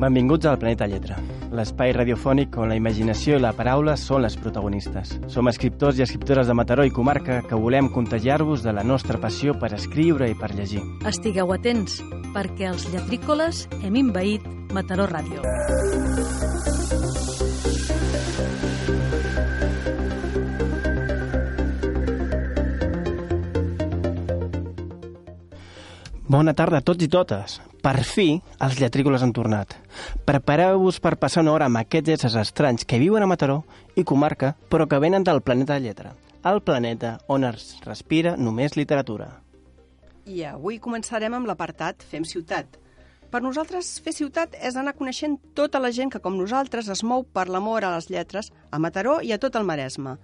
Benvinguts al Planeta Lletra, l'espai radiofònic on la imaginació i la paraula són les protagonistes. Som escriptors i escriptores de Mataró i comarca que volem contagiar-vos de la nostra passió per escriure i per llegir. Estigueu atents, perquè els lletrícoles hem invaït Mataró Ràdio. Bona tarda a tots i totes. Per fi, els lletrícoles han tornat. Prepareu-vos per passar una hora amb aquests éssers estranys que viuen a Mataró i comarca, però que venen del planeta de lletra. El planeta on es respira només literatura. I avui començarem amb l'apartat Fem ciutat. Per nosaltres, fer ciutat és anar coneixent tota la gent que, com nosaltres, es mou per l'amor a les lletres a Mataró i a tot el Maresme.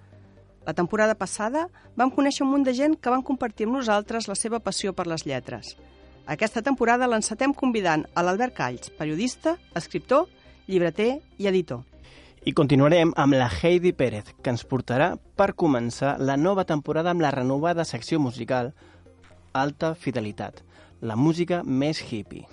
La temporada passada vam conèixer un munt de gent que van compartir amb nosaltres la seva passió per les lletres. Aquesta temporada l'encetem convidant a l'Albert Calls, periodista, escriptor, llibreter i editor. I continuarem amb la Heidi Pérez, que ens portarà per començar la nova temporada amb la renovada secció musical Alta Fidelitat, la música més hippie.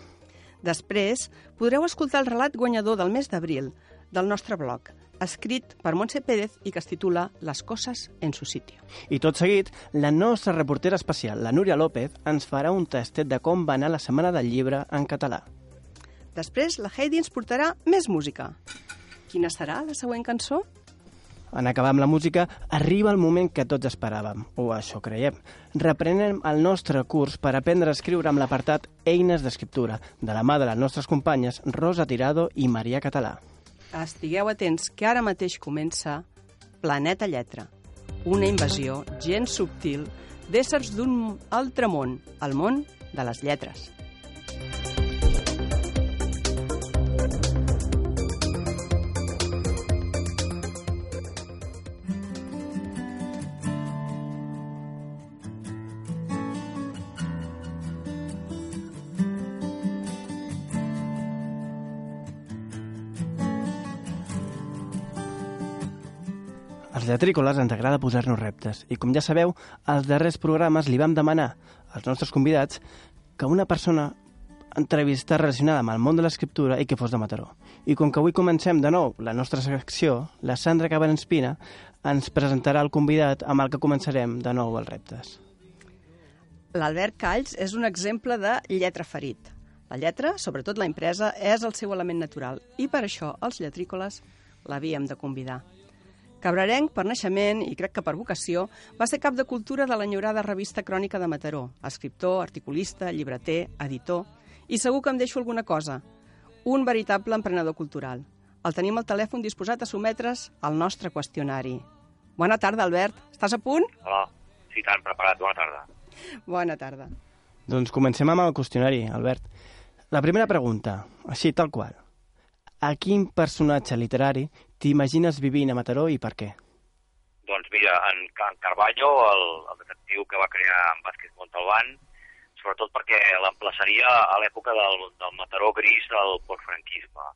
Després podreu escoltar el relat guanyador del mes d'abril del nostre blog, escrit per Montse Pérez i que es titula Les coses en su sitio. I tot seguit, la nostra reportera especial, la Núria López, ens farà un tastet de com va anar la Setmana del Llibre en català. Després, la Heidi ens portarà més música. Quina serà la següent cançó? En acabar amb la música, arriba el moment que tots esperàvem, o això creiem. Reprenem el nostre curs per aprendre a escriure amb l'apartat Eines d'escriptura, de la mà de les nostres companyes Rosa Tirado i Maria Català. Estigueu atents que ara mateix comença Planeta Lletra, una invasió gens subtil d'éssers d'un altre món, el món de les lletres. Als lletrícoles ens agrada posar-nos reptes i, com ja sabeu, als darrers programes li vam demanar als nostres convidats que una persona entrevistar relacionada amb el món de l'escriptura i que fos de Mataró. I com que avui comencem de nou la nostra secció, la Sandra Cabanespina ens presentarà el convidat amb el que començarem de nou els reptes. L'Albert Calls és un exemple de lletra ferit. La lletra, sobretot la impresa, és el seu element natural i per això els lletrícoles l'havíem de convidar. Cabrarenc, per naixement i crec que per vocació, va ser cap de cultura de l'enyorada revista Crònica de Mataró, escriptor, articulista, llibreter, editor, i segur que em deixo alguna cosa. Un veritable emprenedor cultural. El tenim al telèfon disposat a sometre's al nostre qüestionari. Bona tarda, Albert. Estàs a punt? Hola, sí, tant, preparat. Bona tarda. Bona tarda. Doncs comencem amb el qüestionari, Albert. La primera pregunta, així tal qual. A quin personatge literari t'imagines vivint a Mataró i per què? Doncs mira, en Can Carballo, el, el detectiu que va crear en Vázquez Montalbán, sobretot perquè l'emplaçaria a l'època del, del Mataró gris del postfranquisme.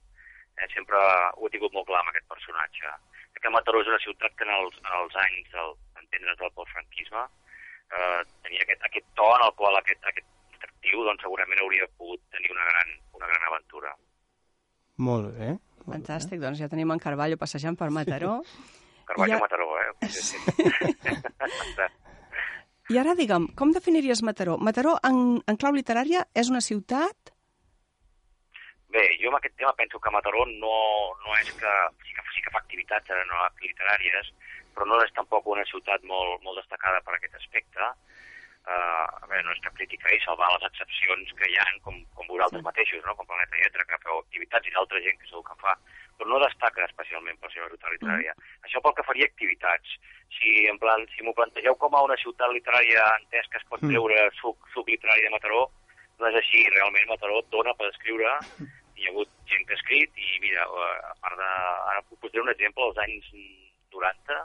Eh, sempre ho he tingut molt clar amb aquest personatge. Que Mataró és una ciutat que en els, en els anys del, entendre's del postfranquisme eh, tenia aquest, aquest to en el qual aquest, aquest detectiu doncs, segurament hauria pogut tenir una gran, una gran aventura. Molt bé. Fantàstic, doncs ja tenim en Carballo passejant per Mataró. Carballo Ja- Mataró, eh? Sí, sí. I ara, digue'm, com definiries Mataró? Mataró, en, en clau literària, és una ciutat? Bé, jo amb aquest tema penso que Mataró no, no és que... Sí que, sí que fa activitats eh, no, literàries, però no és tampoc una ciutat molt, molt destacada per aquest aspecte. Uh, a veure, no és cap crítica i salvar les excepcions que hi ha, com, com vosaltres mateixos, no? com Planeta Lletra, que feu activitats i d'altra gent que segur que fa, però no destaca especialment per la seva ciutat literària. Mm. Això pel que faria activitats. Si, en plan, si m'ho plantegeu com a una ciutat literària entès que es pot Mm. treure suc, suc literari de Mataró, no és així. Realment Mataró dona per escriure hi ha hagut gent que ha escrit i mira, eh, a part de... Ara puc posar un exemple, als anys 90,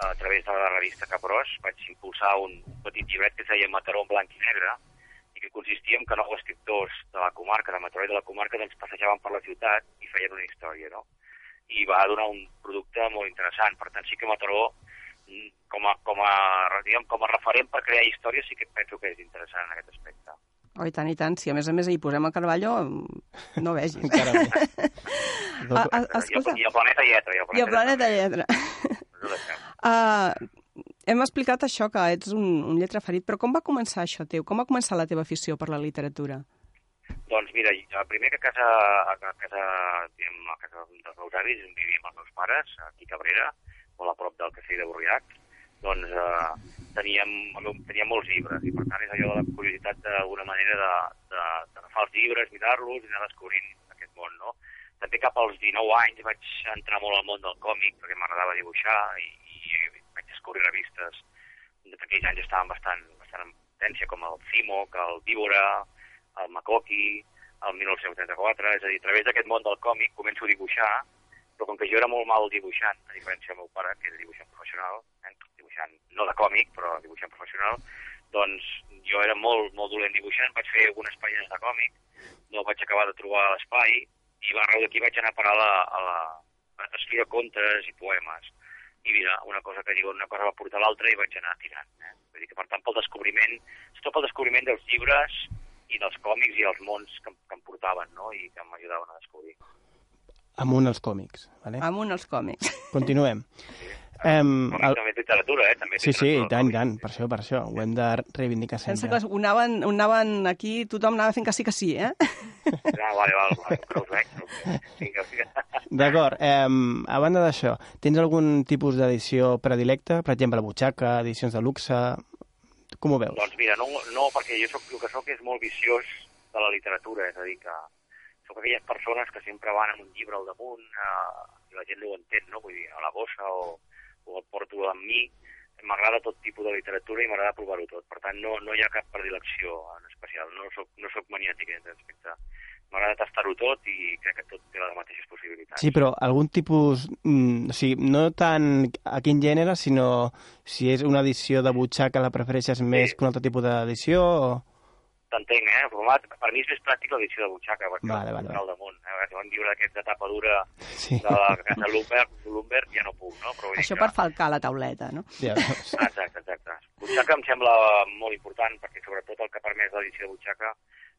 a través de la revista Caprós, vaig impulsar un petit llibret que es deia Mataró en blanc i negre, i que consistia en que nou escriptors de la comarca, de Mataró i de la comarca, doncs passejaven per la ciutat i feien una història, no? I va donar un producte molt interessant. Per tant, sí que Mataró, mm, com a, com a, diguem, com a referent per crear històries, sí que penso que és interessant en aquest aspecte. Oh, i tant, i tant. Si a més a més hi posem a Carballo, no vegis. Encara més. Ah, I el, escolta, I el planeta lletra. I el i el planeta lletra. Uh, hem explicat això, que ets un, un lletra ferit, però com va començar això teu? Com va començar la teva afició per la literatura? Doncs mira, jo, primer que a casa, a casa, diguem, a casa dels meus avis, vivia amb els meus pares, aquí a Cabrera, molt a prop del castell de Borriac, doncs eh, teníem, el teníem molts llibres i per tant és allò de la curiositat d'alguna manera de, de, d'agafar els llibres, mirar-los i anar descobrint aquest món, no? També cap als 19 anys vaig entrar molt al món del còmic perquè m'agradava dibuixar i, i vaig descobrir revistes d'aquells anys estaven bastant, bastant en potència com el Cimoc, el Víbora, el Makoki, el 1934, és a dir, a través d'aquest món del còmic començo a dibuixar, però com que jo era molt mal dibuixant, a diferència del meu pare, que era dibuixant professional, eh, dibuixant no de còmic, però dibuixant professional, doncs jo era molt, molt dolent dibuixant, vaig fer algunes pàgines de còmic, no vaig acabar de trobar l'espai, i a raó d'aquí vaig anar a parar a la, a la, a escriure contes i poemes. I mira, una cosa que diu, una cosa va portar l'altra i vaig anar tirant. Eh? Vull dir que, per tant, pel descobriment, sobretot pel descobriment dels llibres i dels còmics i els mons que, que em portaven, no?, i que m'ajudaven a descobrir. Amunt els còmics. Vale? Amunt els còmics. Continuem. Um, Còmics també és literatura, eh? També Sí, sí, i tant, i tant, per això, per això. Ho hem de reivindicar Pensa sempre. que ho anaven, ho anaven aquí, tothom anava fent que sí que sí, eh? Ah, vale, vale, vale, però us veig. D'acord, um, a banda d'això, tens algun tipus d'edició predilecta? Per exemple, butxaca, edicions de luxe... Com ho veus? Doncs mira, no, no perquè jo soc, el que sóc és molt viciós de la literatura, és a dir, que sóc aquelles persones que sempre van amb un llibre al damunt eh, i la gent no ho entén, no? Vull dir, a la bossa o, o el porto amb mi. M'agrada tot tipus de literatura i m'agrada provar-ho tot. Per tant, no, no hi ha cap predilecció en especial. No soc, no soc maniàtic en aquest aspecte. M'agrada tastar-ho tot i crec que tot té les mateixes possibilitats. Sí, però algun tipus... Mm, o sigui, no tant a quin gènere, sinó si és una edició de butxaca la prefereixes més que un altre tipus d'edició o... T'entenc, eh? El format, per mi és més pràctic l'edició de butxaca, perquè Vale, el vale, al damunt. Eh? Si un llibre d'aquest de tapa dura Sí, de la casa Lumberg, Lumberg ja no puc, no? Però Això que- per falcar la tauleta, no? ja. Exacte, exacte. Butxaca em sembla molt important perquè sobretot el que ha permès l'edició de Butxaca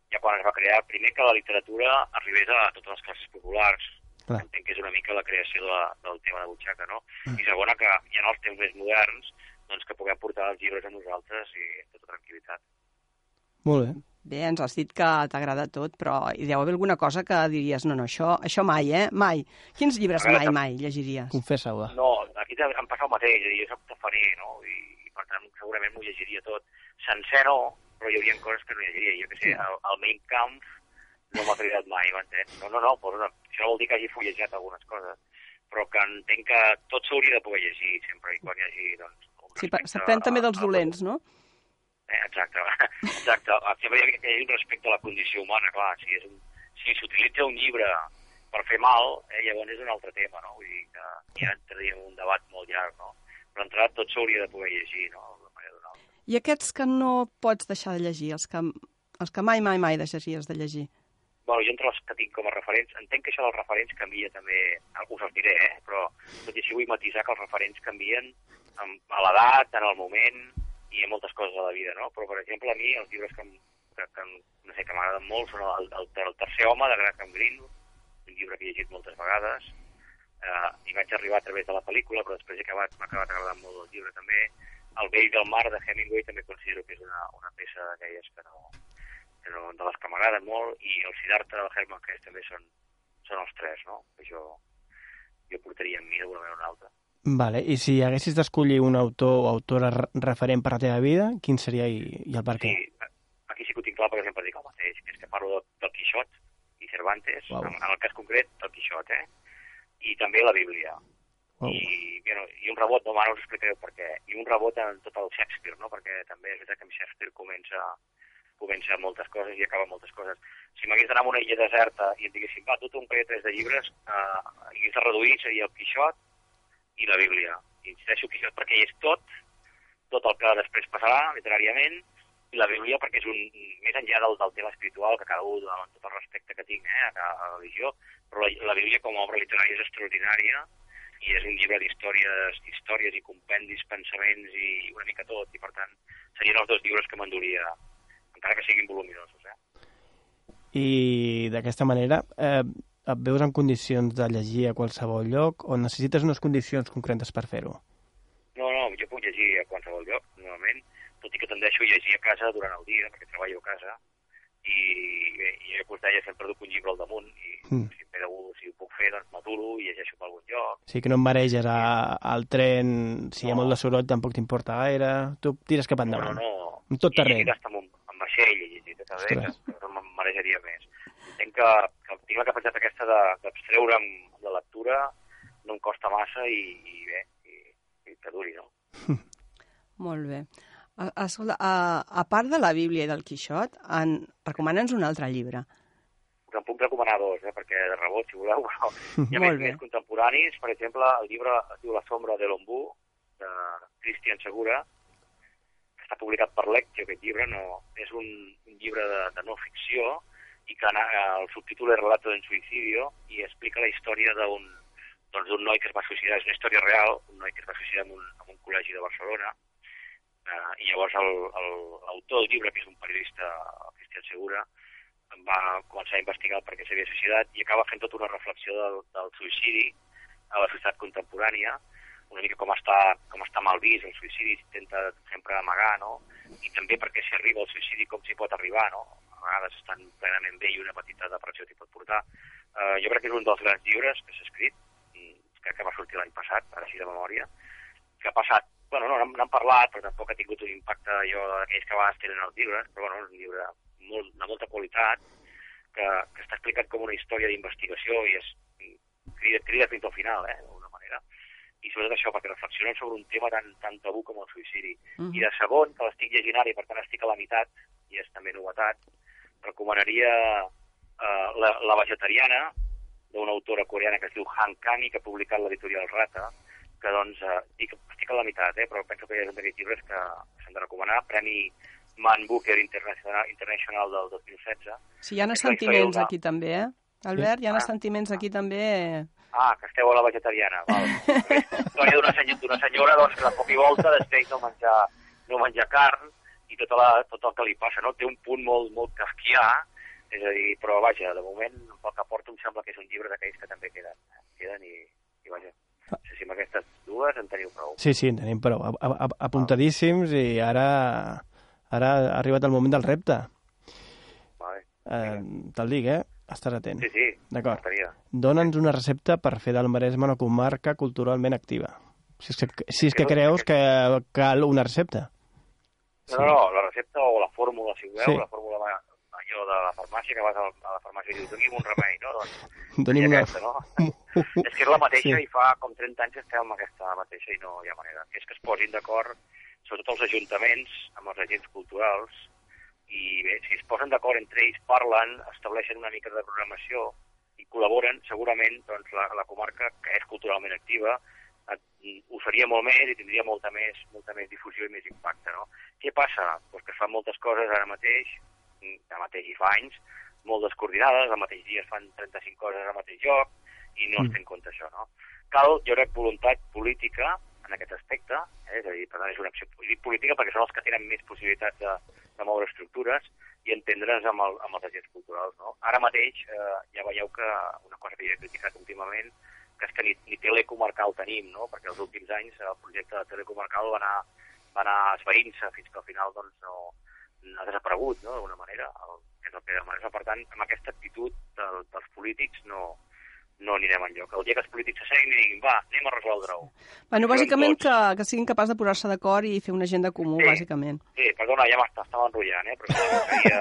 ja quan es va crear, primer que la literatura arribés a totes les classes populars, Clar. entenc que és una mica la creació de, del tema de Butxaca, no? I segona que ja en els temps més moderns doncs que puguem portar els llibres a nosaltres i amb tota tranquil·litat. Molt bé. Bé, ens has dit que t'agrada tot, però hi deu haver alguna cosa que diries, no, no, això, això mai, eh? Mai. Quins llibres mai, mai llegiries? Confessa-ho. No, aquí te- em passa el mateix, jo soc tafaner, no? I, i per tant segurament m'ho llegiria tot. Sencer no, però hi hauria coses que no llegiria. Jo que sé, el, el Mein Kampf no m'ha cridat mai, m'entens? No, no, no, però no, això no vol dir que hagi fullejat algunes coses, però que entenc que tot s'hauria de poder llegir sempre i quan hi hagi, doncs... Sí, s'aprèn també dels a- dolents, no? Eh, exacte, exacte. Sempre hi ha, ha un respecte a la condició humana, clar. Si és un, si s'utilitza un llibre per fer mal, eh, llavors és un altre tema, no? Vull dir que ja entraríem en un debat molt llarg, no? Però entrat tot s'hauria de poder llegir, no? I aquests que no pots deixar de llegir, els que, els que mai, mai, mai deixaries de llegir? Bueno, jo entre els que tinc com a referents, entenc que això dels referents canvia també, us els diré, eh? però tot i així vull matisar que els referents canvien amb, a l'edat, en el moment i en moltes coses de la vida, no? Però, per exemple, a mi els llibres que, que, que no sé, que m'agraden molt són el, el, el tercer home de Graham Greene, un llibre que he llegit moltes vegades, eh, i vaig arribar a través de la pel·lícula, però després he acabat, m'ha acabat agradant molt el llibre també. El vell del mar de Hemingway també considero que és una, una peça d'aquelles que no, que no, de les que m'agraden molt, i el Siddhartha del Herman Hesse també són, són els tres, no? Que jo, jo portaria amb mi d'una manera o una altra. Vale, i si haguessis d'escollir un autor o autora re- referent per la teva vida, quin seria i, i el per què? Sí, aquí sí que ho tinc clar, perquè sempre dic el mateix, que és que parlo de, del Quixot i Cervantes, Uau. en, en el cas concret del Quixot, eh? I també la Bíblia. Uau. I, bueno, I un rebot, no, ara us explicaré per què, i un rebot en tot el Shakespeare, no? perquè també és veritat que amb Shakespeare comença, comença moltes coses i acaba moltes coses. Si m'hagués d'anar a una illa deserta i em diguessin, va, tot un parell o tres de llibres, eh, hagués de reduir, seria el Quixot i la Bíblia. Insisteixo Quixot perquè hi és tot, tot el que després passarà literàriament, i la Bíblia perquè és un, més enllà del, del tema espiritual, que cada un, amb tot el respecte que tinc eh, a, a la religió, però la, la Bíblia com a obra literària és extraordinària i és un llibre d'històries històries i compendis, pensaments i una mica tot, i per tant serien els dos llibres que m'enduria, encara que siguin voluminosos. Eh? i d'aquesta manera eh, et veus en condicions de llegir a qualsevol lloc o necessites unes condicions concretes per fer-ho? No, no, jo puc llegir a qualsevol lloc, normalment, tot i que tendeixo a llegir a casa durant el dia, perquè treballo a casa, i i jo us deia, sempre duc un llibre al damunt, i Mm. si, de- si ho puc fer, doncs m'aturo i llegeixo per algun lloc. Sigui que no em mareges a, al tren, si hi ha No. molt de soroll tampoc t'importa gaire, tu tires cap No, endavant. no, no. En tot I he terreny. llegit hasta amb, un, amb vaixell, he llegit a través, Ostres. que no me'n marejaria més. Entenc que, que tinc la capacitat aquesta de- d'abstreure'm de, la lectura, no em costa massa i, i bé, i, i que duri, no? Molt bé. A- Escolta, a, a part de la Bíblia i del Quixot, en... recomana'ns un altre llibre. Us en puc recomanar dos, eh, perquè de rebot, si voleu, però hi ha més, més contemporanis. Per exemple, el llibre es diu La sombra de l'ombú, de Cristian Segura, que està publicat per Lectio, aquest llibre, no, és un, un llibre de, de no ficció, i que ana- el subtítol és Relato d'un suïcidio, i explica la història d'un doncs, d'un noi que es va suïcidar, és una història real, un noi que es va suïcidar en un, en un col·legi de Barcelona, eh, i llavors l'autor del llibre, que és un periodista, Cristian Segura, va començar a investigar per què s'havia suïcidat i acaba fent tota una reflexió del, del suïcidi a la societat contemporània, una mica com està, com està mal vist el suïcidi, s'intenta sempre amagar, no? I també perquè s'hi arriba al suïcidi com s'hi pot arribar, no? Vegades estan plenament bé i una petita depressió t'hi pot portar. Uh, jo crec que és un dels grans llibres que s'ha escrit, mm, crec que va sortir l'any passat, ara així de memòria, que ha passat, bueno, no, n'han parlat, però tampoc ha tingut un impacte allò d'aquells que a vegades tenen els llibres, però bueno, és un llibre molt, de molta qualitat, que, que està explicat com una història d'investigació i és crida, crida fins al final, eh, d'alguna manera. I sobretot això, perquè reflexionen sobre un tema tan, tan tabú com el suïcidi. Mhm. I de segon, que l'estic llegint ara i per tant estic a la meitat, i és també novetat, recomanaria eh, la, la vegetariana, d'una autora coreana que es diu Han Kani, que ha publicat l'editorial Rata, que doncs, eh, dic, estic a la meitat, eh, però penso que és un d'aquests llibres que s'han de recomanar. Premi Man Booker International, International del 2016. Sí, hi ha història aquí també, eh? Albert, hi ha Ah. assentiments aquí també... Ah, que esteu a la vegetariana, val. Història d'una senyora, senyora doncs, que de cop i volta decideix no menjar, no menjar carn i tot, la, tot el que li passa, no? Té un punt molt, molt kafkià, és a dir, però vaja, de moment, pel que porto, em sembla que és un llibre d'aquells que també queden, queden i, i vaja. No sé si amb aquestes dues en teniu prou. Sí, sí, en tenim prou. A, a, apuntadíssims i ara, ara ha arribat el moment del repte. Vale. Eh, Te'l dic, eh? Estàs atent. Sí, sí, D'acord. Dóna'ns una recepta per fer del Maresme una comarca culturalment activa. Si és que, si és que creus que cal una recepta. No, no, no, la recepta o la fórmula, si voleu, Sí. la fórmula ma- allò de la farmàcia, que vas a la, farmàcia i dius, doni'm un remei, no? Doncs, Doni'm una... aquesta, no? és que és la mateixa Sí. i fa com 30 anys que estem amb aquesta mateixa i no hi ha manera. És que es posin d'acord, sobretot els ajuntaments, amb els agents culturals, i bé, si es posen d'acord entre ells, parlen, estableixen una mica de programació i col·laboren, segurament doncs, la, la comarca, que és culturalment activa, et- ho seria molt més i tindria molta més, molta més difusió i més impacte. No? Què passa? Pues que es fan moltes coses ara mateix, ara mateix i fa anys, molt descoordinades, al mateix dia es fan 35 coses al mateix lloc i no es Mm. té en compte això. No? Cal, jo crec, voluntat política en aquest aspecte, eh? és a dir, per tant, és una acció política perquè són els que tenen més possibilitats de, de moure estructures i entendre's amb, el, amb els agents culturals. No? Ara mateix eh, ja veieu que una cosa que jo he criticat últimament que és que ni, ni telecomarcal tenim, no? perquè els últims anys el projecte de telecomarcal va anar, va anar esveint-se fins que al final doncs, no, ha desaparegut, no?, d'alguna manera, el, és el que demana. Per tant, amb aquesta actitud del, dels polítics no, no anirem enlloc. El dia que els polítics s'asseguin i diguin, va, anem a resoldre-ho. Bueno, bàsicament tots. que, que siguin capaços de posar-se d'acord i fer una agenda comú, Sí. bàsicament. Sí, perdona, ja m'està, estava enrotllant, eh? però això seria...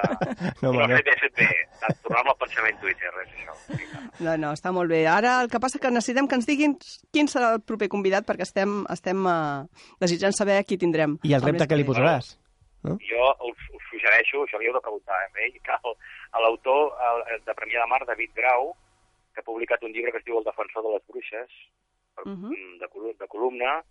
No, no, no. bé. Tornar-me al pensament Twitter, res, això. No, no, està molt bé. Ara el que passa que necessitem que ens diguin quin serà el proper convidat perquè estem, estem uh, desitjant saber qui tindrem. I el repte que li posaràs? Jo us, us suggereixo, això li heu de preguntar eh, a ell, que l'autor de Premià de Mar, David Grau, que ha publicat un llibre que es diu El defensor de les bruixes, Mhm. mm, de, col- de columna,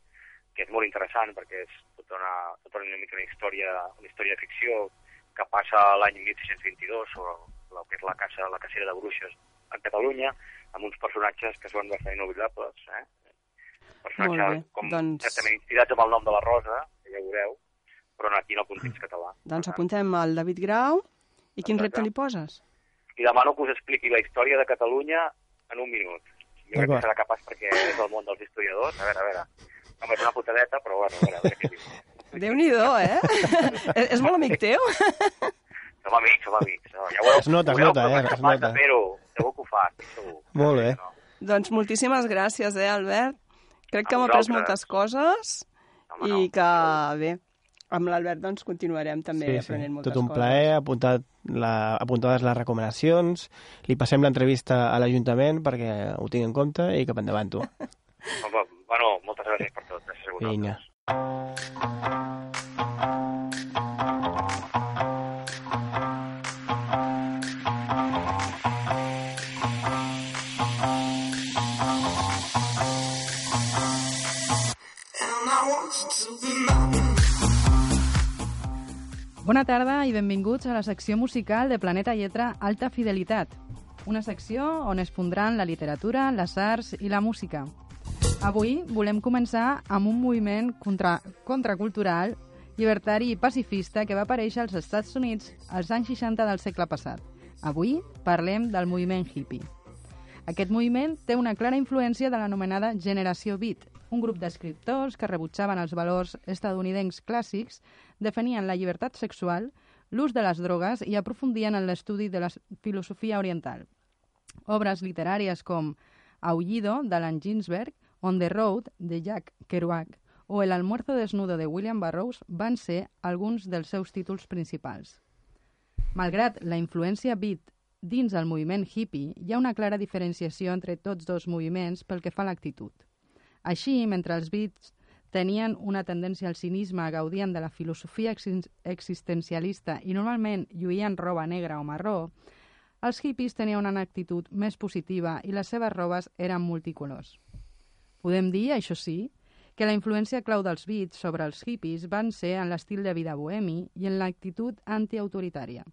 que és molt interessant perquè és tota una, tota una mica una història, una història de ficció que passa l'any 1622 sobre el que és la caça, la cacera de bruixes a Catalunya, amb uns personatges que són bastant inoblidables, eh? Personatges Molt bé, com doncs- certament inspirats amb el nom de la Rosa, que ja ho veureu, però aquí en el context català. Doncs Per apuntem al David Grau. I quin Exacte. repte li poses? I demano que us expliqui la història de Catalunya en un minut. Jo crec que serà capaç perquè és el món dels historiadors. A veure, a veure. No és una putadeta, però bueno, a veure, a veure què diu. Déu-n'hi-do, eh? és, és molt amic teu? Som amics, som amics. No, ja veureu, Es nota, es veureu nota, que eh, es nota. de fer-ho. Segur que ho fa, segur. Molt bé. No. Doncs moltíssimes gràcies, eh, Albert? Crec que hem après moltes coses Home, i no. que, bé, amb l'Albert doncs continuarem també Sí, sí. aprenent moltes Tot un coses. plaer, apuntat la, apuntades les recomanacions, li passem l'entrevista a l'Ajuntament perquè ho tingui en compte i cap endavant tu. Home, bueno, moltes gràcies per tot. Gràcies a vosaltres. Vinga. Bona tarda i benvinguts a la secció musical de Planeta Lletra Alta Fidelitat, una secció on es pondran la literatura, les arts i la música. Avui volem començar amb un moviment contra, contracultural, llibertari i pacifista que va aparèixer als Estats Units als anys 60 del segle passat. Avui parlem del moviment hippie. Aquest moviment té una clara influència de l'anomenada generació beat, un grup d'escriptors que rebutjaven els valors estadounidencs clàssics, defenien la llibertat sexual, l'ús de les drogues i aprofundien en l'estudi de la filosofia oriental. Obres literàries com Aullido, d'Alan Ginsberg, On the Road, de Jack Kerouac, o El almuerzo desnudo de William Burroughs van ser alguns dels seus títols principals. Malgrat la influència beat dins el moviment hippie, hi ha una clara diferenciació entre tots dos moviments pel que fa a l'actitud. Així, mentre els beats tenien una tendència al cinisme, gaudien de la filosofia exis- existencialista i normalment lluïen roba negra o marró, els hippies tenien una actitud més positiva i les seves robes eren multicolors. Podem dir, això sí, que la influència clau dels beats sobre els hippies van ser en l'estil de vida bohemi i en l'actitud antiautoritària.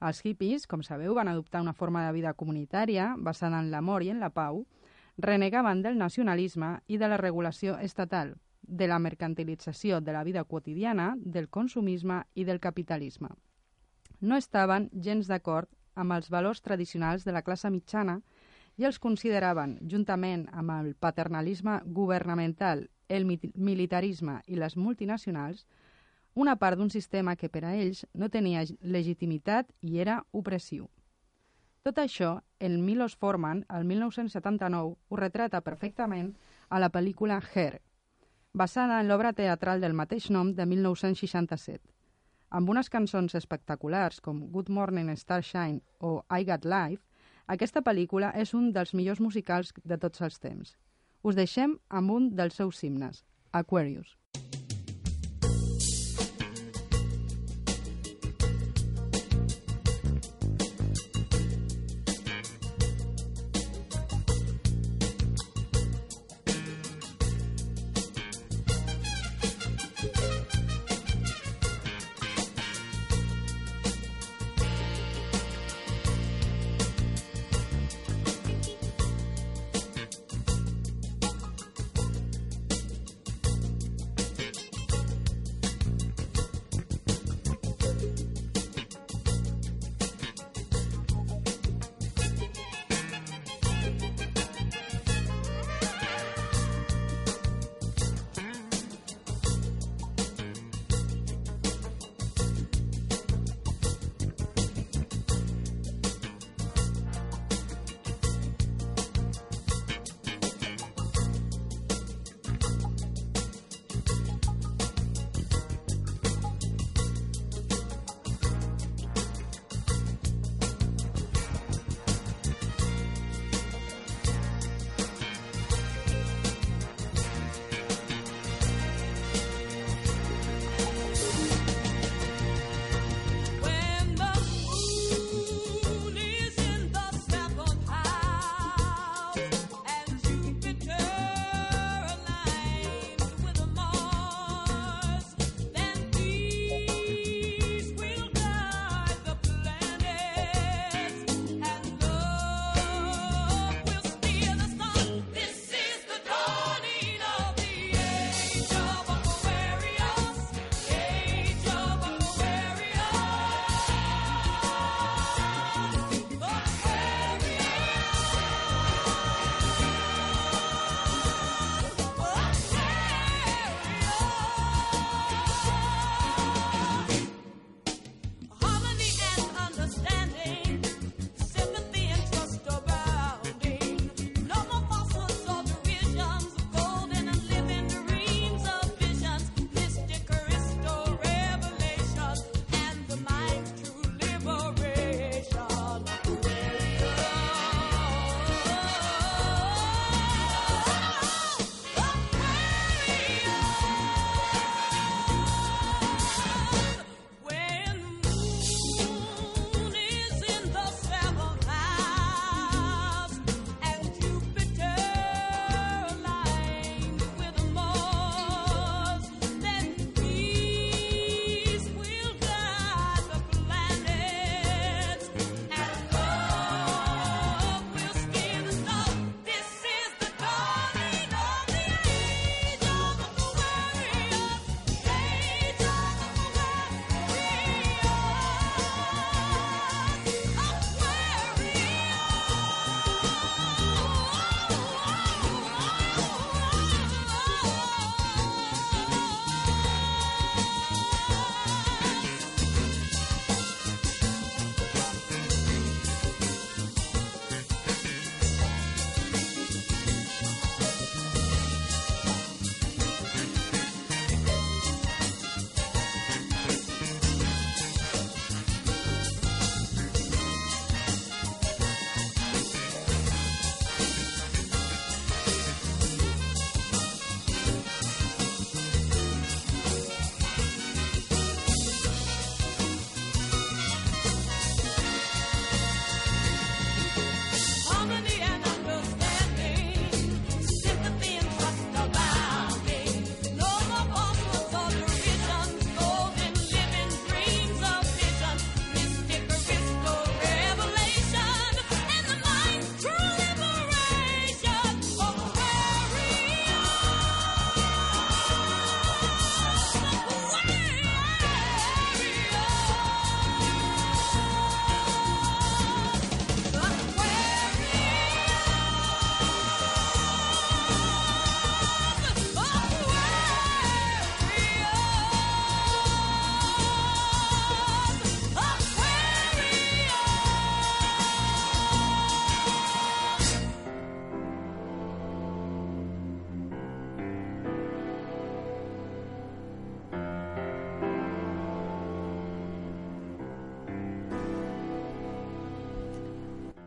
Els hippies, com sabeu, van adoptar una forma de vida comunitària basada en l'amor i en la pau, renegaven del nacionalisme i de la regulació estatal, de la mercantilització de la vida quotidiana, del consumisme i del capitalisme. No estaven gens d'acord amb els valors tradicionals de la classe mitjana i els consideraven, juntament amb el paternalisme governamental, el mi- militarisme i les multinacionals, una part d'un sistema que per a ells no tenia legitimitat i era opressiu. Tot això, el Milos Forman, el 1979, ho retrata perfectament a la pel·lícula Hair, basada en l'obra teatral del mateix nom de 1967. Amb unes cançons espectaculars com Good Morning Starshine o I Got Life, aquesta pel·lícula és un dels millors musicals de tots els temps. Us deixem amb un dels seus himnes, Aquarius.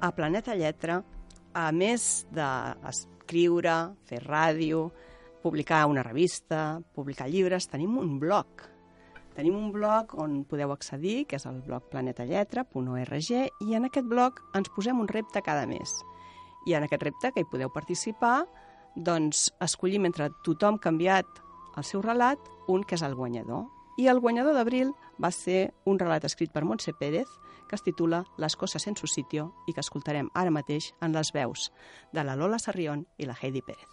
A Planeta Lletra, a més d'escriure, fer ràdio, publicar una revista, publicar llibres, tenim un blog. Tenim un blog on podeu accedir, que és el blog planetalletra.org, i en aquest blog ens posem un repte cada mes. I en aquest repte, que hi podeu participar, doncs escollim entre tothom que ha enviat el seu relat un que és el guanyador. I el guanyador d'abril va ser un relat escrit per Montse Pérez, que es titula Les coses en su sitio i que escoltarem ara mateix en les veus de la Lola Sarrión i la Heidi Pérez.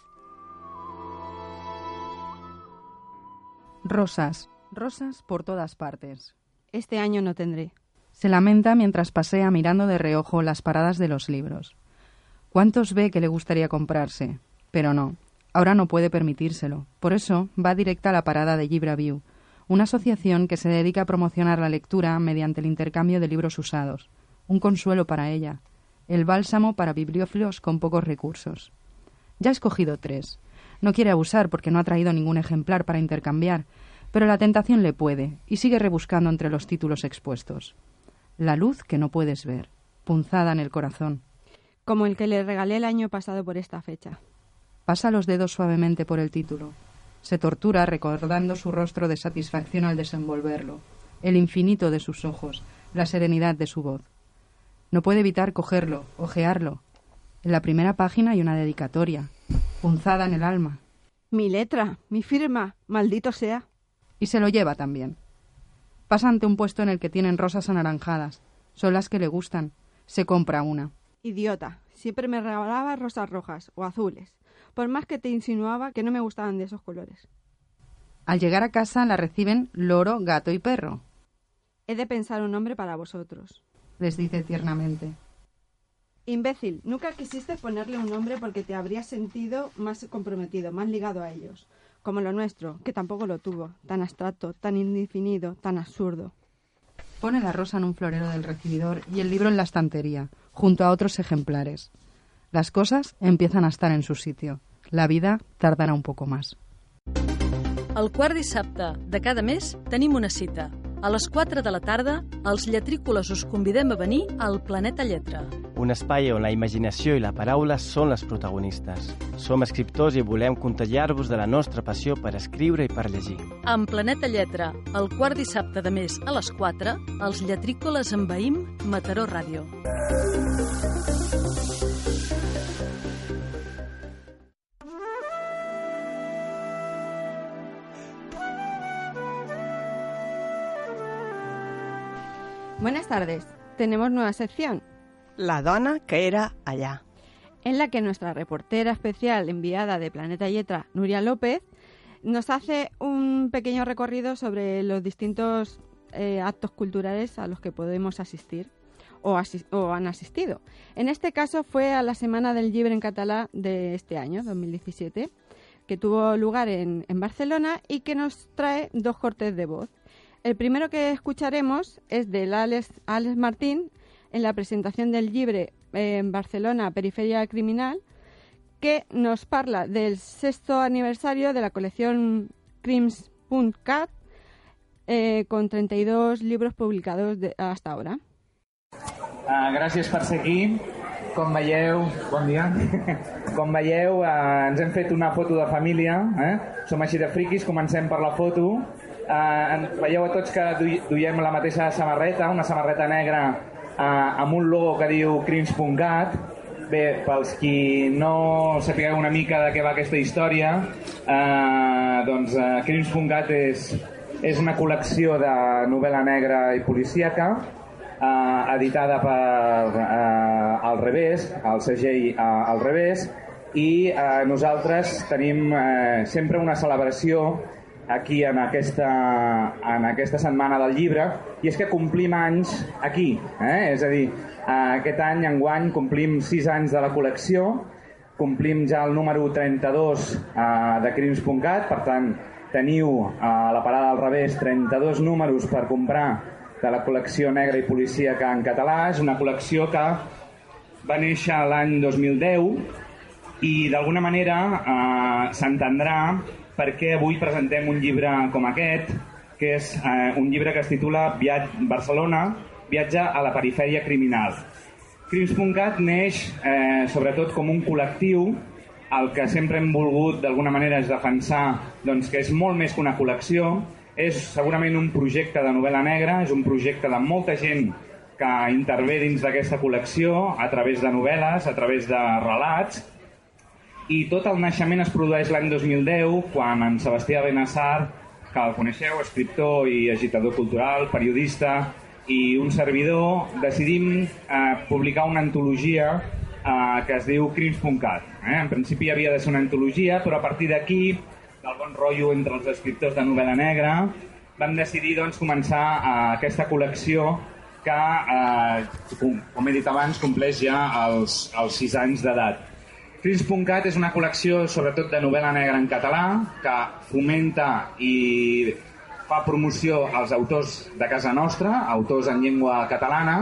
Rosas, rosas por todas partes. Este año no tendré. Se lamenta mientras pasea mirando de reojo las paradas de los libros. ¿Cuántos ve que le gustaría comprarse? Pero no, ahora no puede permitírselo. Por eso va directa a la parada de View, una asociación que se dedica a promocionar la lectura mediante el intercambio de libros usados. Un consuelo para ella. El bálsamo para bibliófilos con pocos recursos. Ya ha escogido tres. No quiere abusar porque no ha traído ningún ejemplar para intercambiar, pero la tentación le puede y sigue rebuscando entre los títulos expuestos. La luz que no puedes ver, punzada en el corazón. Como el que le regalé el año pasado por esta fecha. Pasa los dedos suavemente por el título. Se tortura recordando su rostro de satisfacción al desenvolverlo, el infinito de sus ojos, la serenidad de su voz. No puede evitar cogerlo, ojearlo. En la primera página hay una dedicatoria, punzada en el alma. Mi letra, mi firma, maldito sea. Y se lo lleva también. Pasa ante un puesto en el que tienen rosas anaranjadas. Son las que le gustan. Se compra una. Idiota. Siempre me regalaba rosas rojas o azules, por más que te insinuaba que no me gustaban de esos colores. Al llegar a casa la reciben loro, gato y perro. He de pensar un nombre para vosotros. Les dice tiernamente. Imbécil, nunca quisiste ponerle un nombre porque te habrías sentido más comprometido, más ligado a ellos, como lo nuestro, que tampoco lo tuvo, tan abstracto, tan indefinido, tan absurdo. Pone la rosa en un florero del recibidor y el libro en la estantería, junto a otros ejemplares. Las cosas empiezan a estar en su sitio. La vida tardará un poco más. El quart dissabte de cada mes tenim una cita. A les 4 de la tarda, els lletrícoles us convidem a venir al Planeta Lletra. Un espai on la imaginació i la paraula són les protagonistes. Som escriptors i volem contagiar-vos de la nostra passió per escriure i per llegir. En Planeta Lletra, el quart dissabte de mes a les 4, els lletrícoles envaïm Mataró Ràdio. Buenas tardes. Tenemos nueva sección. La dona que era allá. En la que nuestra reportera especial enviada de Planeta Yetra, Nuria López, nos hace un pequeño recorrido sobre los distintos eh, actos culturales a los que podemos asistir o, o, han asistido. En este caso fue a la Semana del Libre en Catalá de este año, 2017, que tuvo lugar en, en Barcelona y que nos trae dos cortes de voz. El primero que escucharemos es del Alex, Alex Martín en la presentación del Libre en Barcelona, Periferia Criminal, que nos parla del sexto aniversario de la colección Crims.cat eh, con 32 libros publicados de, hasta ahora. Uh, gràcies per ser aquí. Com veieu, bon dia. Com veieu, uh, ens hem fet una foto de família. Eh? Som així de friquis, comencem per la foto. Uh, veieu a tots que duiem la mateixa samarreta, una samarreta negra uh, amb un logo que diu crims.cat. Bé, pels qui no sapigueu una mica de què va aquesta història, uh, doncs uh, crims.cat és, és una col·lecció de novel·la negra i policíaca uh, editada per uh, Al Revés, el segell uh, Al Revés, i uh, nosaltres tenim uh, sempre una celebració aquí en aquesta, en aquesta setmana del llibre i és que complim anys aquí eh? és a dir, aquest any enguany complim 6 anys de la col·lecció complim ja el número 32 eh, de Crims.cat per tant teniu a la parada al revés 32 números per comprar de la col·lecció negra i policíaca en català és una col·lecció que va néixer l'any 2010 i d'alguna manera eh, s'entendrà perquè avui presentem un llibre com aquest, que és eh, un llibre que es titula Viat Barcelona, viatge a la perifèria criminal. Crims.cat neix eh, sobretot com un col·lectiu el que sempre hem volgut d'alguna manera és defensar doncs, que és molt més que una col·lecció, és segurament un projecte de novel·la negra, és un projecte de molta gent que intervé dins d'aquesta col·lecció a través de novel·les, a través de relats, i tot el naixement es produeix l'any 2010, quan en Sebastià Benassar, que el coneixeu, escriptor i agitador cultural, periodista i un servidor, decidim eh, publicar una antologia eh, que es diu Crims.cat. Eh? En principi havia de ser una antologia, però a partir d'aquí, del bon rotllo entre els escriptors de novel·la negra, vam decidir doncs, començar eh, aquesta col·lecció que, eh, com, com he dit abans, compleix ja els, els 6 anys d'edat. Crins.cat és una col·lecció sobretot de novel·la negra en català que fomenta i fa promoció als autors de casa nostra, autors en llengua catalana,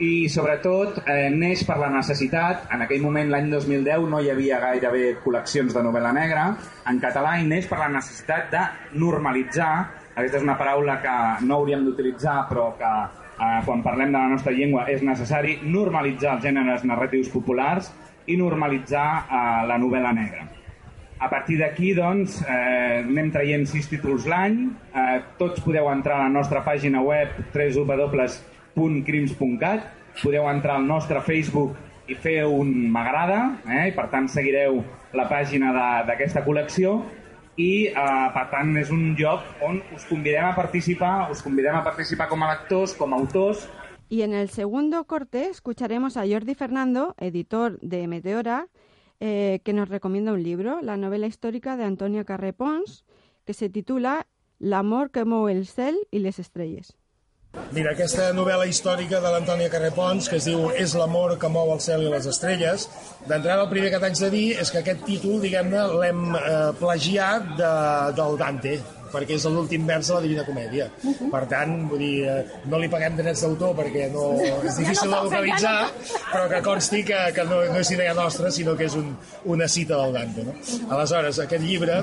i sobretot eh, neix per la necessitat, en aquell moment l'any 2010 no hi havia gairebé col·leccions de novel·la negra en català i neix per la necessitat de normalitzar, aquesta és una paraula que no hauríem d'utilitzar però que eh, quan parlem de la nostra llengua és necessari normalitzar els gèneres narratius populars i normalitzar eh, la novel·la negra. A partir d'aquí, doncs, eh, anem traient sis títols l'any. Eh, tots podeu entrar a la nostra pàgina web www.crims.cat, podeu entrar al nostre Facebook i fer un m'agrada, eh, i per tant seguireu la pàgina d'aquesta col·lecció i eh, per tant és un lloc on us convidem a participar, us convidem a participar com a lectors, com a autors. Y en el segundo corte escucharemos a Jordi Fernando, editor de Meteora, eh, que nos recomienda un libro, la novela histórica de Antonia Carré Pons, que se titula L'amor que mou el cel i les estrelles. Mira, aquesta novel·la històrica de l'Antònia Carrepons, que es diu És l'amor que mou el cel i les estrelles, d'entrada el primer que t'haig de dir és que aquest títol, diguem-ne, l'hem eh, plagiat de, del Dante, perquè és l'últim vers de la Divina Comèdia. Per tant, vull dir, eh, no li paguem drets d'autor perquè no, és difícil de localitzar, però que consti que, que no, no és idea nostra, sinó que és un, una cita del Dante. No? Aleshores, aquest llibre,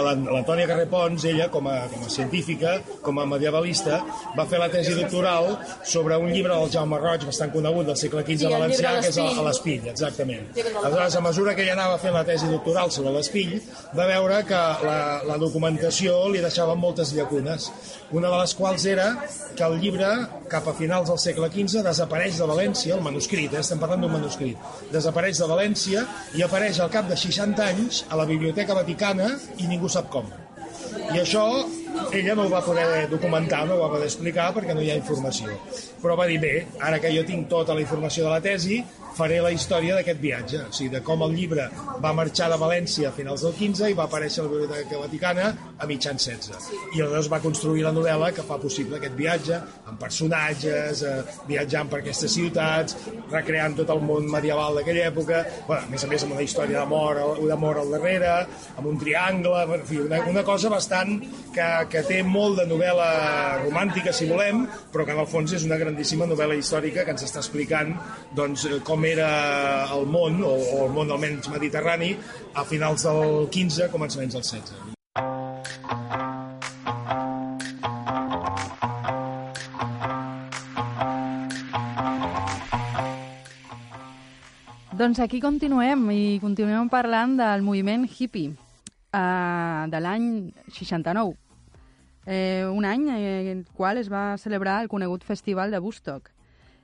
l'Antònia Carré Pons, ella, com a, com a científica, com a medievalista, va fer la tesi doctoral sobre un llibre del Jaume Roig, bastant conegut, del segle XV sí, valencià, que és a l'Espill, exactament. Aleshores, a mesura que ella anava fent la tesi doctoral sobre l'Espill, va veure que la, la documentació li deixava moltes llacunes, una de les quals era que el llibre, cap a finals del segle XV, desapareix de València, el manuscrit, eh? estem parlant d'un manuscrit, desapareix de València i apareix al cap de 60 anys a la Biblioteca Vaticana i ningú sap com. I això ella no ho va poder documentar, no ho va poder explicar perquè no hi ha informació. Però va dir, bé, ara que jo tinc tota la informació de la tesi, faré la història d'aquest viatge, o sigui, de com el llibre va marxar de València a finals del 15 i va aparèixer a la Biblioteca Vaticana a mitjans 16. I aleshores va construir la novel·la que fa possible aquest viatge, amb personatges, eh, viatjant per aquestes ciutats, recreant tot el món medieval d'aquella època, bueno, a més a més amb una història d'amor d'amor al darrere, amb un triangle, en fi, una, una cosa bastant que, que té molt de novel·la romàntica, si volem, però que en el fons és una grandíssima novel·la històrica que ens està explicant doncs, com com era el món, o, o el món almenys mediterrani, a finals del 15, començaments del 16. Doncs aquí continuem i continuem parlant del moviment hippie eh, de l'any 69. Eh, un any en el qual es va celebrar el conegut Festival de Woodstock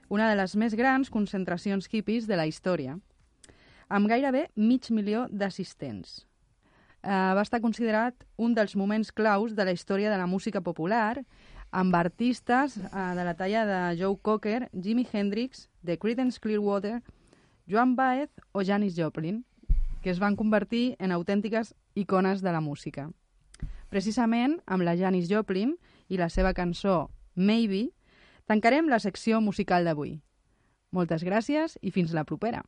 una de les més grans concentracions hippies de la història, amb gairebé mig milió d'assistents. Eh, va estar considerat un dels moments claus de la història de la música popular, amb artistes eh, de la talla de Joe Cocker, Jimi Hendrix, The Creedence Clearwater, Joan Baez o Janis Joplin, que es van convertir en autèntiques icones de la música. Precisament amb la Janis Joplin i la seva cançó Maybe, Tancarem la secció musical d'avui. Moltes gràcies i fins la propera.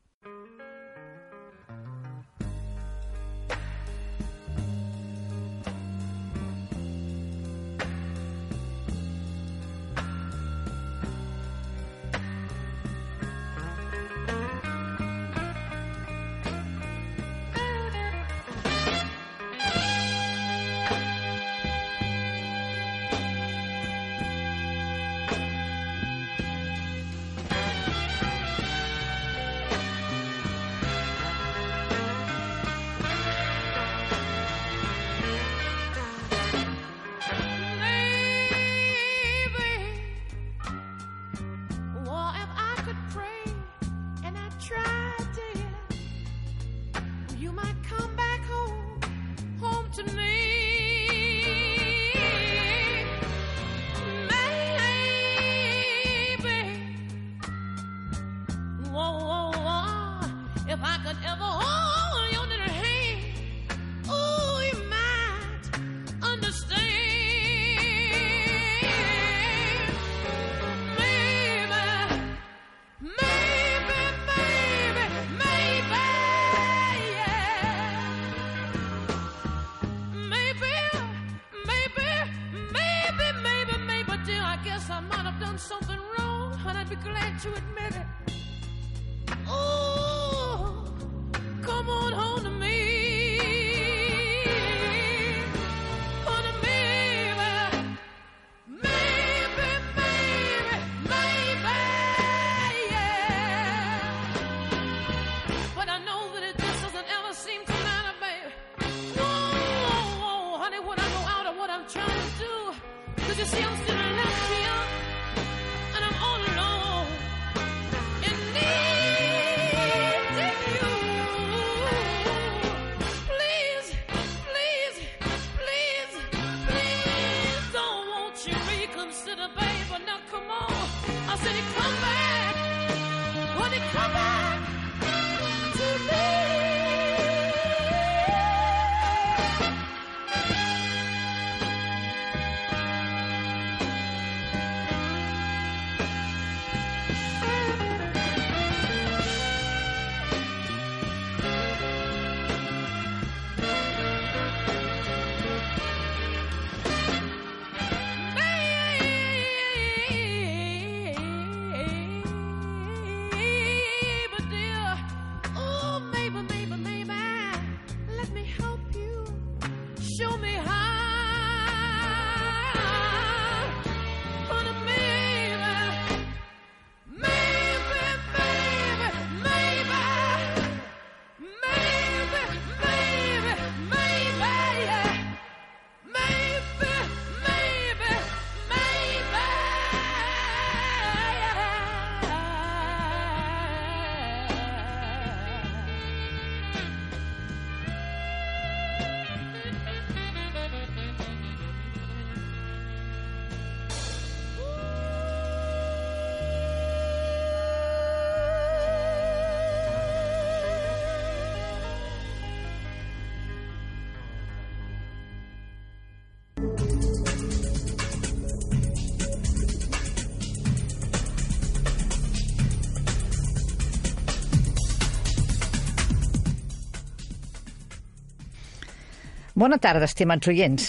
Bona tarda, estimats oients.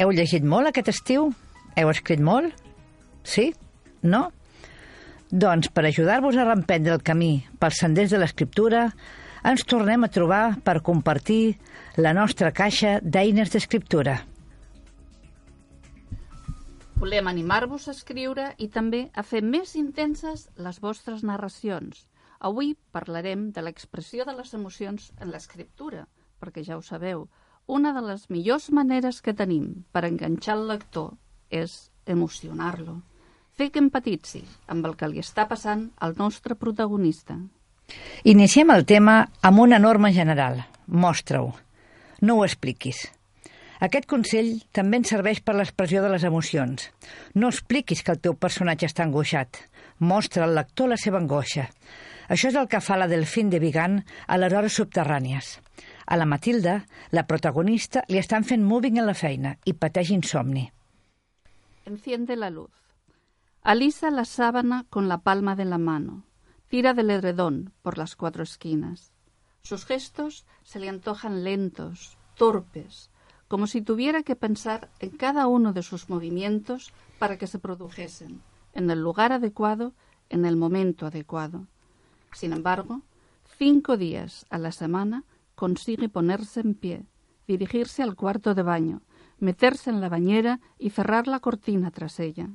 Heu llegit molt aquest estiu? Heu escrit molt? Sí? No? Doncs, per ajudar-vos a reemprendre el camí pels senders de l'escriptura, ens tornem a trobar per compartir la nostra caixa d'eines d'escriptura. Volem animar-vos a escriure i també a fer més intenses les vostres narracions. Avui parlarem de l'expressió de les emocions en l'escriptura, perquè ja ho sabeu, una de les millors maneres que tenim per enganxar el lector és emocionar-lo. Fer que empatitzi amb el que li està passant al nostre protagonista. Iniciem el tema amb una norma general. Mostra-ho. No ho expliquis. Aquest consell també ens serveix per l'expressió de les emocions. No expliquis que el teu personatge està angoixat. Mostra al lector la seva angoixa. Això és el que fa la Delfín de Vigan a les hores subterrànies. A la Matilda, la protagonista, li estan fent moving en la feina i pateix insomni. Enciende la luz. Alisa la sábana con la palma de la mano. Tira del edredón por las cuatro esquinas. Sus gestos se le antojan lentos, torpes, como si tuviera que pensar en cada uno de sus movimientos para que se produjesen, en el lugar adecuado, en el momento adecuado. Sin embargo, cinco días a la semana consigue ponerse en pie, dirigirse al cuarto de baño, meterse en la bañera y cerrar la cortina tras ella.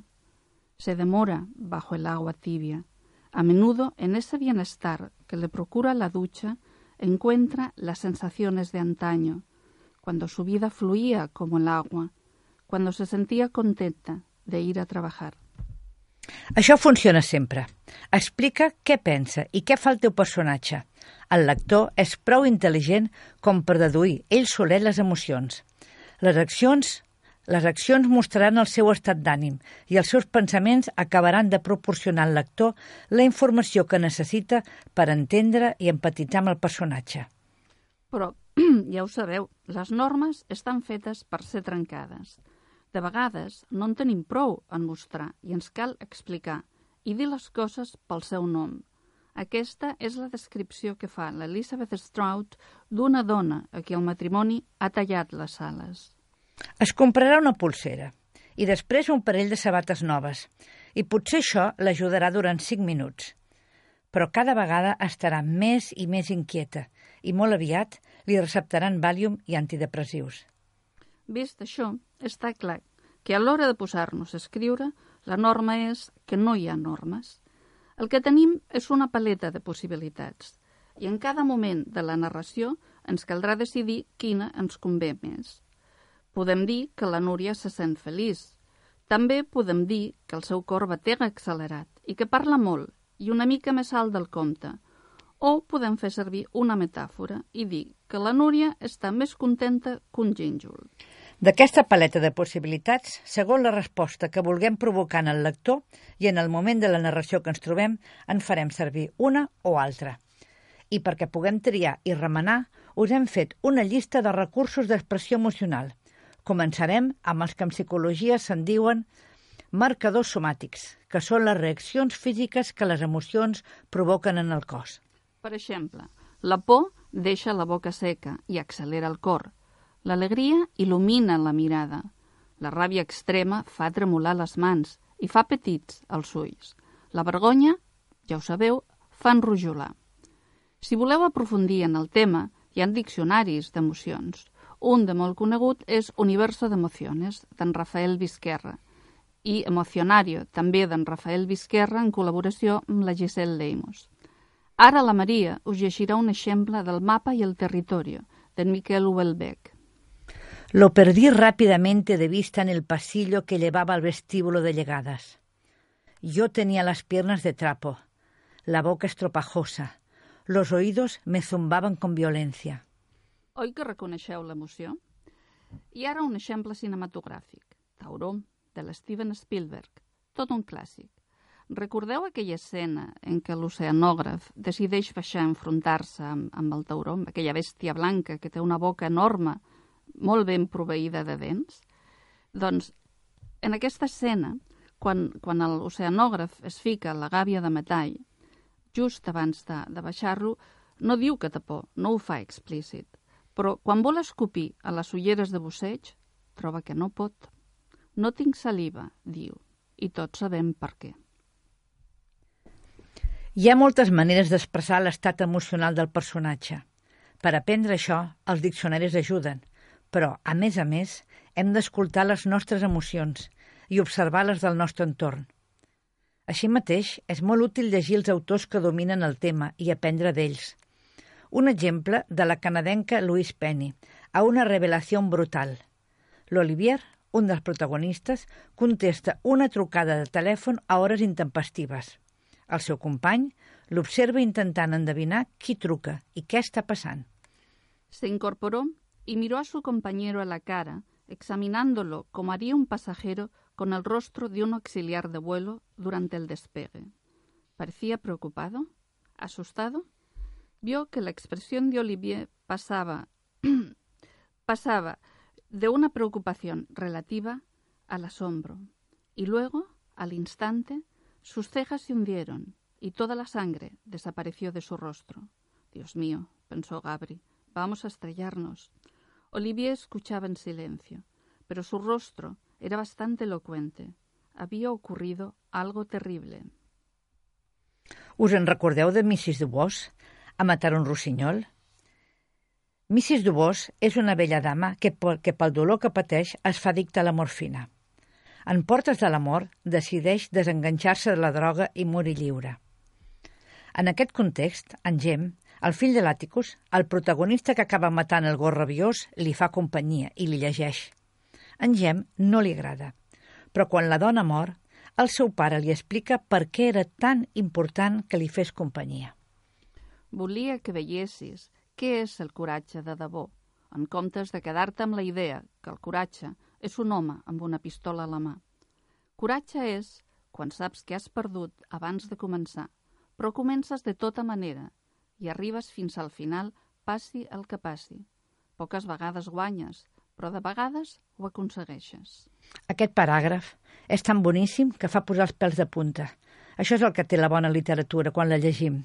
Se demora bajo el agua tibia. A menudo en ese bienestar que le procura la ducha encuentra las sensaciones de antaño, cuando su vida fluía como el agua, cuando se sentía contenta de ir a trabajar. Això funciona sempre. Explica què pensa i què fa el teu. El lector és prou intel·ligent com per deduir ell solet les emocions. Les accions, les accions mostraran el seu estat d'ànim i els seus pensaments acabaran de proporcionar al lector la informació que necessita per entendre i empatitzar amb el personatge. Però, ja ho sabeu, les normes estan fetes per ser trencades. De vegades no en tenim prou en mostrar i ens cal explicar i dir les coses pel seu nom. Aquesta és la descripció que fa l'Elizabeth Strout d'una dona a qui el matrimoni ha tallat les ales. Es comprarà una pulsera i després un parell de sabates noves i potser això l'ajudarà durant 5 minuts. Però cada vegada estarà més i més inquieta i molt aviat li receptaran Valium i antidepressius. Vist això, està clar que a l'hora de posar-nos a escriure, la norma és que no hi ha normes. El que tenim és una paleta de possibilitats i en cada moment de la narració ens caldrà decidir quina ens convé més. Podem dir que la Núria se sent feliç. També podem dir que el seu cor batega accelerat i que parla molt i una mica més alt del compte. O podem fer servir una metàfora i dir que la Núria està més contenta que un gínjol. D'aquesta paleta de possibilitats, segons la resposta que vulguem provocar en el lector i en el moment de la narració que ens trobem, en farem servir una o altra. I perquè puguem triar i remenar, us hem fet una llista de recursos d'expressió emocional. Començarem amb els que en psicologia se'n diuen marcadors somàtics, que són les reaccions físiques que les emocions provoquen en el cos. Per exemple, la por deixa la boca seca i accelera el cor. L'alegria il·lumina la mirada. La ràbia extrema fa tremolar les mans i fa petits els ulls. La vergonya, ja ho sabeu, fa enrojolar. Si voleu aprofundir en el tema, hi ha diccionaris d'emocions. Un de molt conegut és Universo d'Emociones, d'en Rafael Vizquerra, i Emocionario, també d'en Rafael Vizquerra, en col·laboració amb la Giselle Leimos. Ara la Maria us llegirà un exemple del mapa i el territorio, d'en Miquel Hubelbeck. Lo perdí rápidamente de vista en el pasillo que llevaba al vestíbulo de llegadas. Yo tenía las piernas de trapo, la boca estropajosa, los oídos me zumbaban con violencia. Oi que reconeixeu l'emoció? I ara un exemple cinematogràfic, Tauró, de l'Steven Spielberg, tot un clàssic. Recordeu aquella escena en què l'oceanògraf decideix baixar a enfrontar-se amb, amb aquella bèstia blanca que té una boca enorme, molt ben proveïda de dents? Doncs, en aquesta escena, quan, quan l'oceanògraf es fica la gàbia de metall, just abans de, de baixar-lo, no diu que por, no ho fa explícit, però quan vol escopir a les ulleres de busseig, troba que no pot. No tinc saliva, diu, i tots sabem per què. Hi ha moltes maneres d'expressar l'estat emocional del personatge. Per aprendre això, els diccionaris ajuden, però, a més a més, hem d'escoltar les nostres emocions i observar-les del nostre entorn. Així mateix, és molt útil llegir els autors que dominen el tema i aprendre d'ells. Un exemple de la canadenca Louise Penny, a una revelació brutal. L'Olivier, un dels protagonistes, contesta una trucada de telèfon a hores intempestives. El seu company l'observa intentant endevinar qui truca i què està passant. Se incorporó y miró a su compañero a la cara, examinándolo como haría un pasajero con el rostro de un auxiliar de vuelo durante el despegue. Parecía preocupado, asustado. Vio que la expresión de Olivier pasaba, pasaba de una preocupación relativa al asombro, y luego, al instante, sus cejas se hundieron y toda la sangre desapareció de su rostro. Dios mío, pensó Gabri, vamos a estrellarnos. Olivier escuchaba en silencio, pero su rostro era bastante elocuente. Había ocurrido algo terrible. Us en recordeu de Mrs. Dubos, a matar un rossinyol? Mrs. Dubos és una vella dama que, que pel dolor que pateix es fa addicta a la morfina. En portes de la mort, decideix desenganxar-se de la droga i morir lliure. En aquest context, en Gem, el fill de l'Àticus, el protagonista que acaba matant el gos rabiós, li fa companyia i li llegeix. En Gem no li agrada, però quan la dona mor, el seu pare li explica per què era tan important que li fes companyia. Volia que veiessis què és el coratge de debò, en comptes de quedar-te amb la idea que el coratge és un home amb una pistola a la mà. Coratge és quan saps que has perdut abans de començar, però comences de tota manera i arribes fins al final, passi el que passi. Poques vegades guanyes, però de vegades ho aconsegueixes. Aquest paràgraf és tan boníssim que fa posar els pèls de punta. Això és el que té la bona literatura quan la llegim,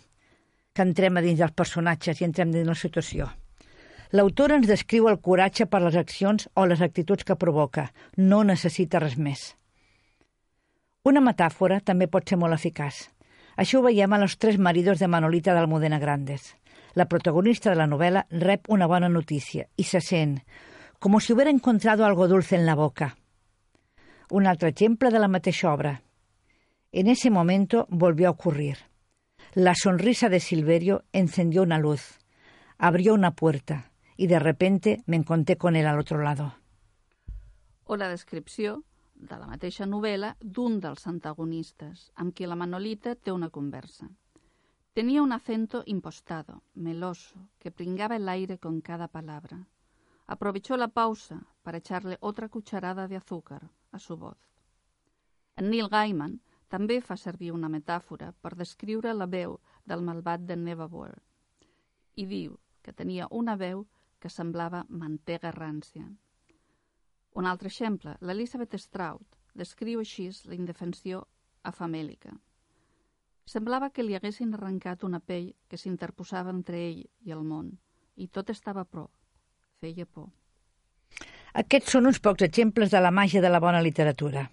que entrem a dins dels personatges i entrem dins la situació. L'autor ens descriu el coratge per les accions o les actituds que provoca. No necessita res més. Una metàfora també pot ser molt eficaç. Això ho a los tres maridos de Manolita d'Almudena Grandes. La protagonista de la novel·la rep una bona notícia i se sent com si hubiera encontrado algo dulce en la boca. Un altre de la mateixa. En ese momento volvió a ocurrir. La sonrisa de Silverio encendió una luz, abrió una puerta y de repente me encontré con él al otro lado. O la descripció de la mateixa novel·la d'un dels antagonistes, amb qui la Manolita té una conversa. Tenía un acento impostado, meloso, que pringaba el aire con cada palabra. Aprovechó la pausa para echarle otra cucharada de azúcar a su voz. En Neil Gaiman també fa servir una metàfora per descriure la veu del malvat de Neverwhere i diu que tenia una veu que semblava mantega rància. Un altre exemple, l'Elizabeth Stroud descriu així la indefensió afamèlica. Semblava que li haguessin arrencat una pell que s'interposava entre ell i el món, i tot estava a prop. Feia por. Aquests són uns pocs exemples de la màgia de la bona literatura.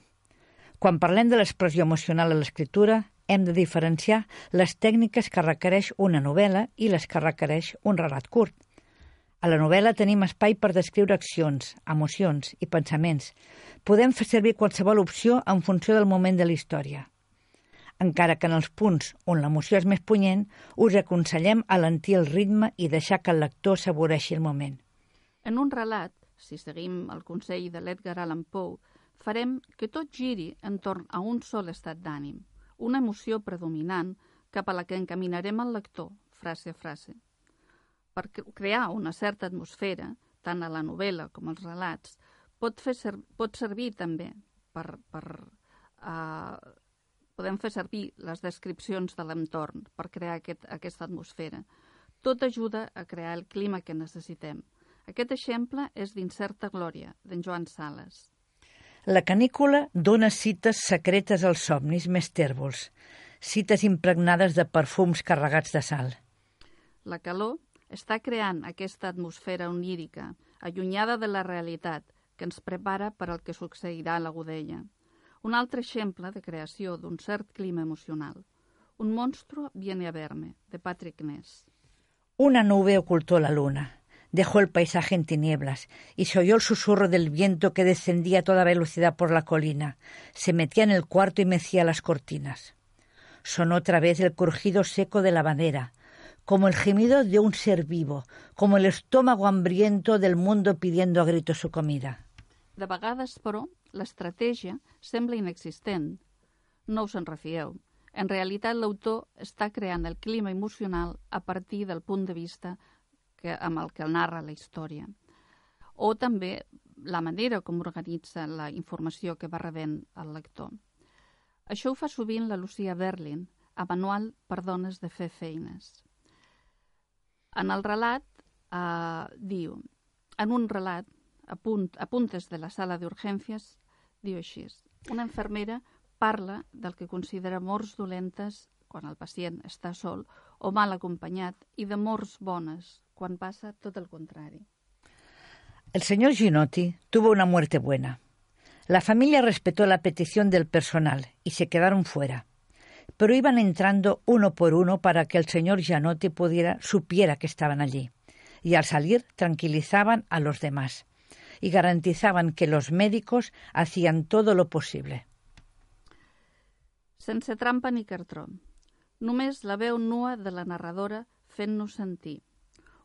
Quan parlem de l'expressió emocional a l'escriptura, hem de diferenciar les tècniques que requereix una novel·la i les que requereix un relat curt. A la novel·la tenim espai per descriure accions, emocions i pensaments. Podem fer servir qualsevol opció en funció del moment de la història. Encara que en els punts on l'emoció és més punyent, us aconsellem alentir el ritme i deixar que el lector saboreixi el moment. En un relat, si seguim el consell de l'Edgar Allan Poe, farem que tot giri entorn a un sol estat d'ànim, una emoció predominant cap a la que encaminarem el lector, frase a frase. Per crear una certa atmosfera, tant a la novel·la com als relats, pot, fer ser, pot servir també per, per uh, podem fer servir les descripcions de l'entorn per crear aquest, aquesta atmosfera. Tot ajuda a crear el clima que necessitem. Aquest exemple és d'Incerta Glòria, d'en Joan Sales. La canícula dona cites secretes als somnis més tèrbols, cites impregnades de perfums carregats de sal. La calor està creant aquesta atmosfera onírica, allunyada de la realitat, que ens prepara per al que succeirà a la Godella. Un altre exemple de creació d'un cert clima emocional. Un monstruo viene a verme, de Patrick Ness. Una nube ocultó la luna. Dejó el paisaje en tinieblas y se oyó el susurro del viento que descendía a toda velocidad por la colina. Se metía en el cuarto y mecía las cortinas. Sonó otra vez el crujido seco de la madera, como el gemido de un ser vivo, como el estómago hambriento del mundo pidiendo a gritos su comida. De vegades, però, l'estratègia sembla inexistent. No us en refieu. En realitat, l'autor està creant el clima emocional a partir del punt de vista que, amb el que narra la història. O també la manera com organitza la informació que va rebent el lector. Això ho fa sovint la Lucia Berlin, a Manual per dones de fer feines. En el relat, eh, diu, en un relat, a, punt, a puntes de la sala d'urgències, diu així, una infermera parla del que considera morts dolentes quan el pacient està sol o mal acompanyat i de morts bones quan passa tot el contrari. El señor Ginotti tuvo una muerte buena. La familia respetó la petición del personal y se quedaron fuera. Pero iban entrando uno por uno para que el señor Gianotti pudiera, supiera que estaban allí. Y al salir tranquilizaban a los demás y garantizaban que los médicos hacían todo lo posible. Sense trampa ni cartró. Només la veu nua de la narradora fent-nos sentir.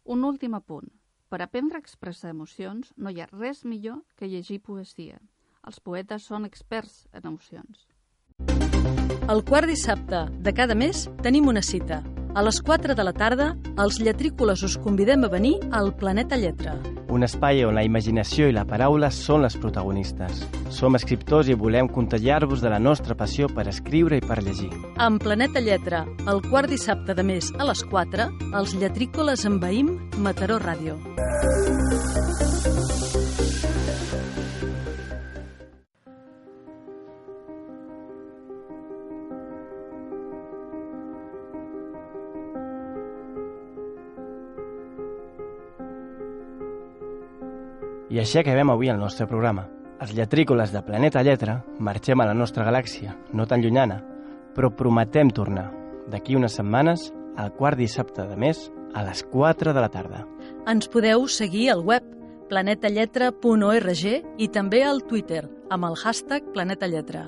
Un últim apunt. Per aprendre a expressar emocions no hi ha res millor que llegir poesia. Els poetes són experts en emocions. El quart dissabte de cada mes tenim una cita. A les 4 de la tarda, els lletrícoles us convidem a venir al Planeta Lletra. Un espai on la imaginació i la paraula són les protagonistes. Som escriptors i volem contagiar-vos de la nostra passió per escriure i per llegir. En Planeta Lletra, el quart dissabte de mes a les 4, els lletrícoles envaïm Mataró Ràdio. I així acabem avui el nostre programa. Els lletrícoles de Planeta Lletra marxem a la nostra galàxia, no tan llunyana, però prometem tornar d'aquí unes setmanes al quart dissabte de mes a les 4 de la tarda. Ens podeu seguir al web planetalletra.org i també al Twitter amb el hashtag Planeta Lletra.